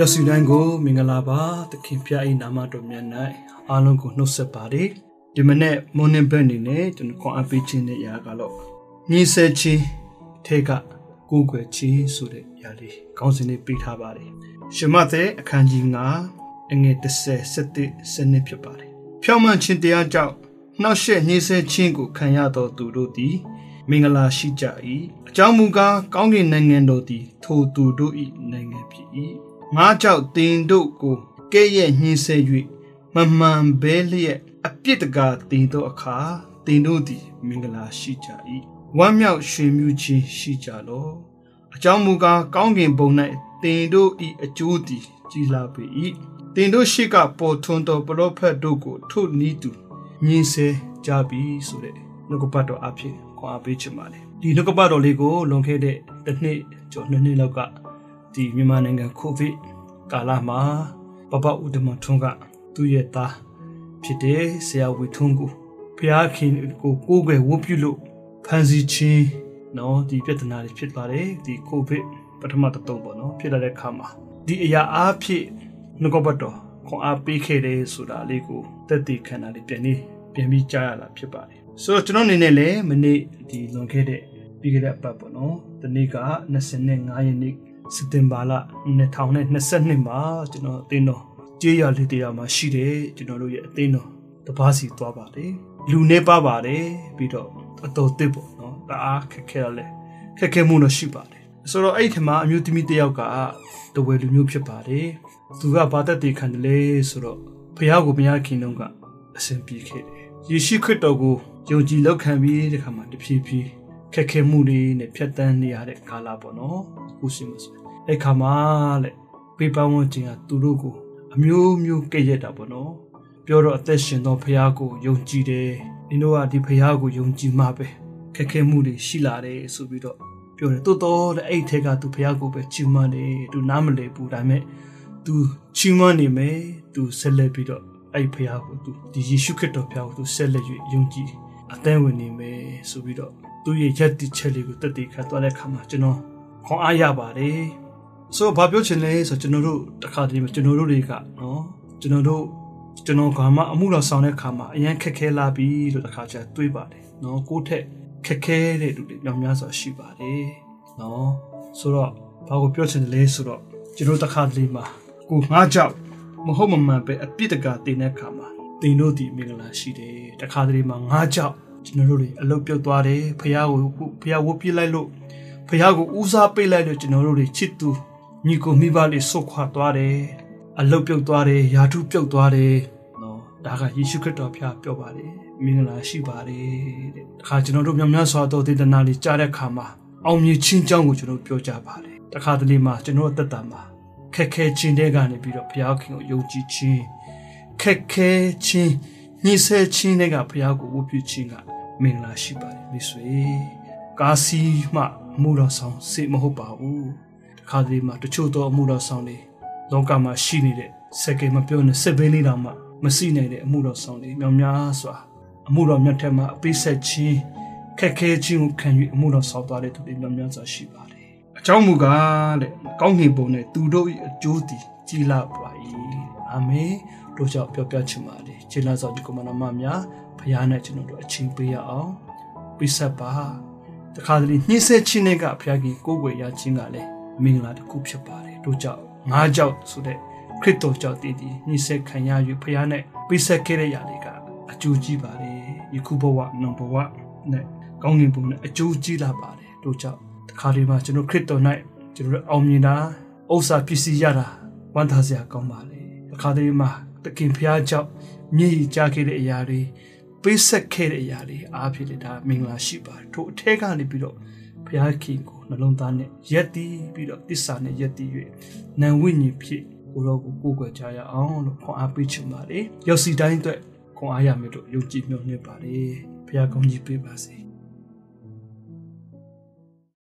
ရောက်စီတိုင်းကိုမင်္ဂလာပါသခင်ဖျား၏နာမတော်မြတ်၌အားလုံးကိုနှုတ်ဆက်ပါတယ်ဒီမနေ့မွန်နင်ဘက်အနေနဲ့ကျွန်တော်ခွန်အားပေးခြင်းတဲ့ຢာကတော့ညီဆဲချင်းထဲကကိုယ်ွယ်ချင်းဆိုတဲ့ຢာလေးခေါင်းစဉ်လေးပေးထားပါတယ်ရှမသက်အခန်းကြီး9အငယ်30 17စနစ်ဖြစ်ပါတယ်ဖြောင်းမှန်ခြင်းတရားကြောင့်နှောက်ယှက်ညှိဆဲခြင်းကိုခံရသောသူတို့သည်မင်္ဂလာရှိကြ၏အကြောင်းမူကားကောင်းကင်နိုင်ငံတော်သည်ထိုသူတို့၏နိုင်ငံဖြစ်၏ ငါကြောင့်တင်တို့ကိုကဲ့ရဲ့ညှင်းဆဲ၍မမှန်ဘဲလျက်အပြစ်တကာတင်တို့အခါတင်တို့သည်မင်္ဂလာရှိကြ၏ဝမ်းမြောက်ရွှင်မြူးခြင်းရှိကြလောအကြောင်းမူကားကောင်းကင်ဘုံ၌တင်တို့၏အကျိုးသည်ကြီးလာပေ၏တင်တို့ရှိကပေါ်ထွန်းသောပရောဖက်တို့ကိုထို့နီးသူညှင်းဆဲကြပြီဆိုတဲ့နှုတ်ကပတ်တော်အဖြစ်ခွန်အားပေးချင်ပါတယ်ဒီနှုတ်ကပတ်တော်လေးကိုလွန်ခဲ့တဲ့တစ်နှစ်ကျော်နှစ်နှစ်လောက်က ဒီမြန်မာနိုင်ငံကိုဗစ်ကာလမှာပပဦးဒမထွန်းကသူ့ရဲ့သားဖြစ်တဲ့ဆရာဝီထွန်းကိုဖျားခင်ကိုကိုးကွယ်ဝတ်ပြုလို့ဖန်စီချင်းနော်ဒီပြဿနာတွေဖြစ်သွားတယ်ဒီကိုဗစ်ပထမတစ်တုံးပေါ့နော်ဖြစ်လာတဲ့အခါမှာဒီအရာအားဖြင့်နှုတ်ကပတ်တော်ခွန်အားပေးခဲ့တယ်ဆိုတာလေးကိုတက်တည်ခံတာလေးပြန်နေပြန်ပြီးကြားရတာဖြစ်ပါတယ်ဆိုတော့ကျွန်တော်အနေနဲ့လည်းမနေ့ဒီလွန်ခဲ့တဲ့ပြီးခဲ့တဲ့အပတ်ပေါ့နော်ဒီနေ့က25ရက်နေ့ စက်တင်ဘာလ2022မှာကျွန်တော်အသင်းတော်ကြေးရလေးတရားမှာရှိတယ်ကျွန်တော်တို့ရဲ့အသင်းတော်တပားစီသွားပါတယ်လူနေပါပါတယ်ပြီးတော့အတော်တစ်ပေါ့နော်တအားခက်ခဲရလဲခက်ခဲမှုတော့ရှိပါတယ်ဆိုတော့အဲ့ဒီမှာအမျိုးသမီးတစ်ယောက်ကတဝယ်လူမျိုးဖြစ်ပါတယ်သူကဘာသက်တည်ခံတယ်လဲဆိုတော့ဖះကိုမရခင်တော့ကအဆင်ပြေခဲ့တယ်ယေရှုခရစ်တော်ကိုယုံကြည်လောက်ခံပြီးဒီခါမှာတဖြည်းဖြည်း ခက်ခဲမှုတွေနဲ့ဖြတ်တန်းနေရတဲ့ကာလပေါ့နော်အခုစီမဆိုအဲ့ခါမှာလေပေးပန်းဝင်ခြင်းကသူတို့ကိုအမျိုးမျိုးကြည့်ရတာပေါ့နော်ပြောတော့အသက်ရှင်သောဖះကိုယုံကြည်တယ်ဒီတို့ကဒီဖះကိုယုံကြည်မှပဲခက်ခဲမှုတွေရှိလာတယ်ဆိုပြီးတော့ပြောတယ်တိုးတော့တဲ့အဲ့ထက်ကသူဖះကိုပဲချီးမွမ်းတယ်သူနားမလည်ဘူးဒါပေမဲ့သူချီးမွမ်းနေမယ်သူဆက်လက်ပြီးတော့အဲ့ဖះကိုသူဒီယေရှုခရစ်တော်ဖះကိုသူဆက်လက်၍ယုံကြည်အသင်းဝင်နေမယ်ဆိုပြီးတော့ သူရဲ့ယက်တိချက်လေးကိုတက်တည်ခတ်သွားတဲ့အခါမှာကျွန်တော်ခွန်အားရပါတယ်ဆိုတော့ဘာပြောချင်လဲဆိုတော့ကျွန်တော်တို့တခါတည်းမှာကျွန်တော်တို့တွေကနော်ကျွန်တော်တို့ကျွန်တော်ကမှအမှုတော်ဆောင်တဲ့အခါမှာအရင်ခက်ခဲလာပြီလို့တခါကျတွေးပါတယ်နော်ကိုယ့်ထက်ခက်ခဲတဲ့လူတွေများများစွာရှိပါတယ်နော်ဆိုတော့ဘာကိုပြောချင်တယ်လဲဆိုတော့ကျွန်တော်တခါတည်းမှာကိုငါကြောက်မဟုတ်မမှန်ပဲအပြစ်တကတင်တဲ့အခါမှာတင်တို့ဒီမင်္ဂလာရှိတယ်တခါတည်းမှာငါကြောက် ကျွန်တော်တို့တွေအလုတ်ပြုတ်သွားတယ်ဖះကိုဖះဝတ်ပြလိုက်လို့ဖះကိုဦးစားပေးလိုက်လို့ကျွန်တော်တို့တွေချစ်သူညီကိုမိဘလေးဆုတ်ခွာသွားတယ်အလုတ်ပြုတ်သွားတယ်ယာထုပြုတ်သွားတယ်နော်ဒါကယေရှုခရစ်တော်ဖះပြောပါတယ်မင်္ဂလာရှိပါတယ်တဲ့တခါကျွန်တော်တို့များများစွာသောဒေသနာလေးကြားတဲ့အခါမှာအောင်မြင်ခြင်းကြောင်းကိုကျွန်တော်ပြောကြပါတယ်တခါတလေမှာကျွန်တော်အသက်တာမှာခက်ခဲခြင်းတဲ့ကနေပြီးတော့ဘုရားခင်ကိုယုံကြည်ခြင်းခက်ခဲခြင်း ညှိဆဲခြင်းတွေကဘုရားကိုဝတ်ပြုခြင်းကမင်္ဂလာရှိပါတယ်မိတ်ဆွေကာစီမှအမှုတော်ဆောင်စေမဟုတ်ပါဘူးတခါတလေမှာတချို့သောအမှုတော်ဆောင်တွေလောကမှာရှိနေတဲ့စက်ကင်မပြောနဲ့စက်ဘင်းလေးတောင်မှမစိနိုင်တဲ့အမှုတော်ဆောင်တွေမြောင်များစွာအမှုတော်မြတ်ထက်မှာအပိဆက်ခြင်းခက်ခဲခြင်းကိုခံယူအမှုတော်ဆောင်သွားတဲ့သူတွေမြောင်များစွာရှိပါတယ်အကြောင်းမူကားတဲ့ကောင်းကင်ဘုံနဲ့သူတို့၏အကျိုးတည်ကြီးလာပါ၏အာမင် တို့ကြောင့်ပြောပြချင်ပါတယ်ခြေလမ်းဆောင်ဒီကမ္ဘာမများဖရားနဲ့ကျွန်တော်တို့အချင်းပေးရအောင်ပိဆက်ပါတခါတလေနှိမ့်ဆက်ခြင်းတွေကဖရားကြီးကိုယ်ွယ်ရခြင်းကလည်းမင်္ဂလာတစ်ခုဖြစ်ပါတယ်တို့ကြောင့်ငါးကြောင့်ဆိုတဲ့ခရစ်တော်ကြောင့်တည်တည်နှိမ့်ဆက်ခံရ၍ဖရားနဲ့ပိဆက်ခဲ့တဲ့ຢာတွေကအကျိုးကြီးပါတယ်ယခုဘဝနောင်ဘဝနဲ့ကောင်းကင်ဘုံနဲ့အကျိုးကြီးလာပါတယ်တို့ကြောင့်တခါဒီမှာကျွန်တော်ခရစ်တော်၌ကျွန်တော်အောင်မြင်တာဥစ္စာပစ္စည်းရတာဝမ်းသာစရာကောင်းပါလေတခါဒီမှာ တခင်ဖျားကြောင့်မြည်ကြခဲ့တဲ့အရာတွေပေးဆက်ခဲ့တဲ့အရာတွေအားဖြင့်လည်းဒါမင်္ဂလာရှိပါတယ်ထို့အထက်ကနေပြီးတော့ဘုရားခင်ကိုနှလုံးသားနဲ့ယက်တည်ပြီးတော့တစ္ဆာနဲ့ယက်တည်၍နံဝိညာဉ်ဖြစ်ကိုတော့ကိုကိုးကွယ်ကြရအောင်လို့ခွန်အားပေးချင်ပါတယ်ရောက်စီတိုင်းအတွက်ခွန်အားရမယ်လို့ယုံကြည်မျှော်လင့်ပါတယ်ဘုရားကောင်းကြီးပေးပါစေ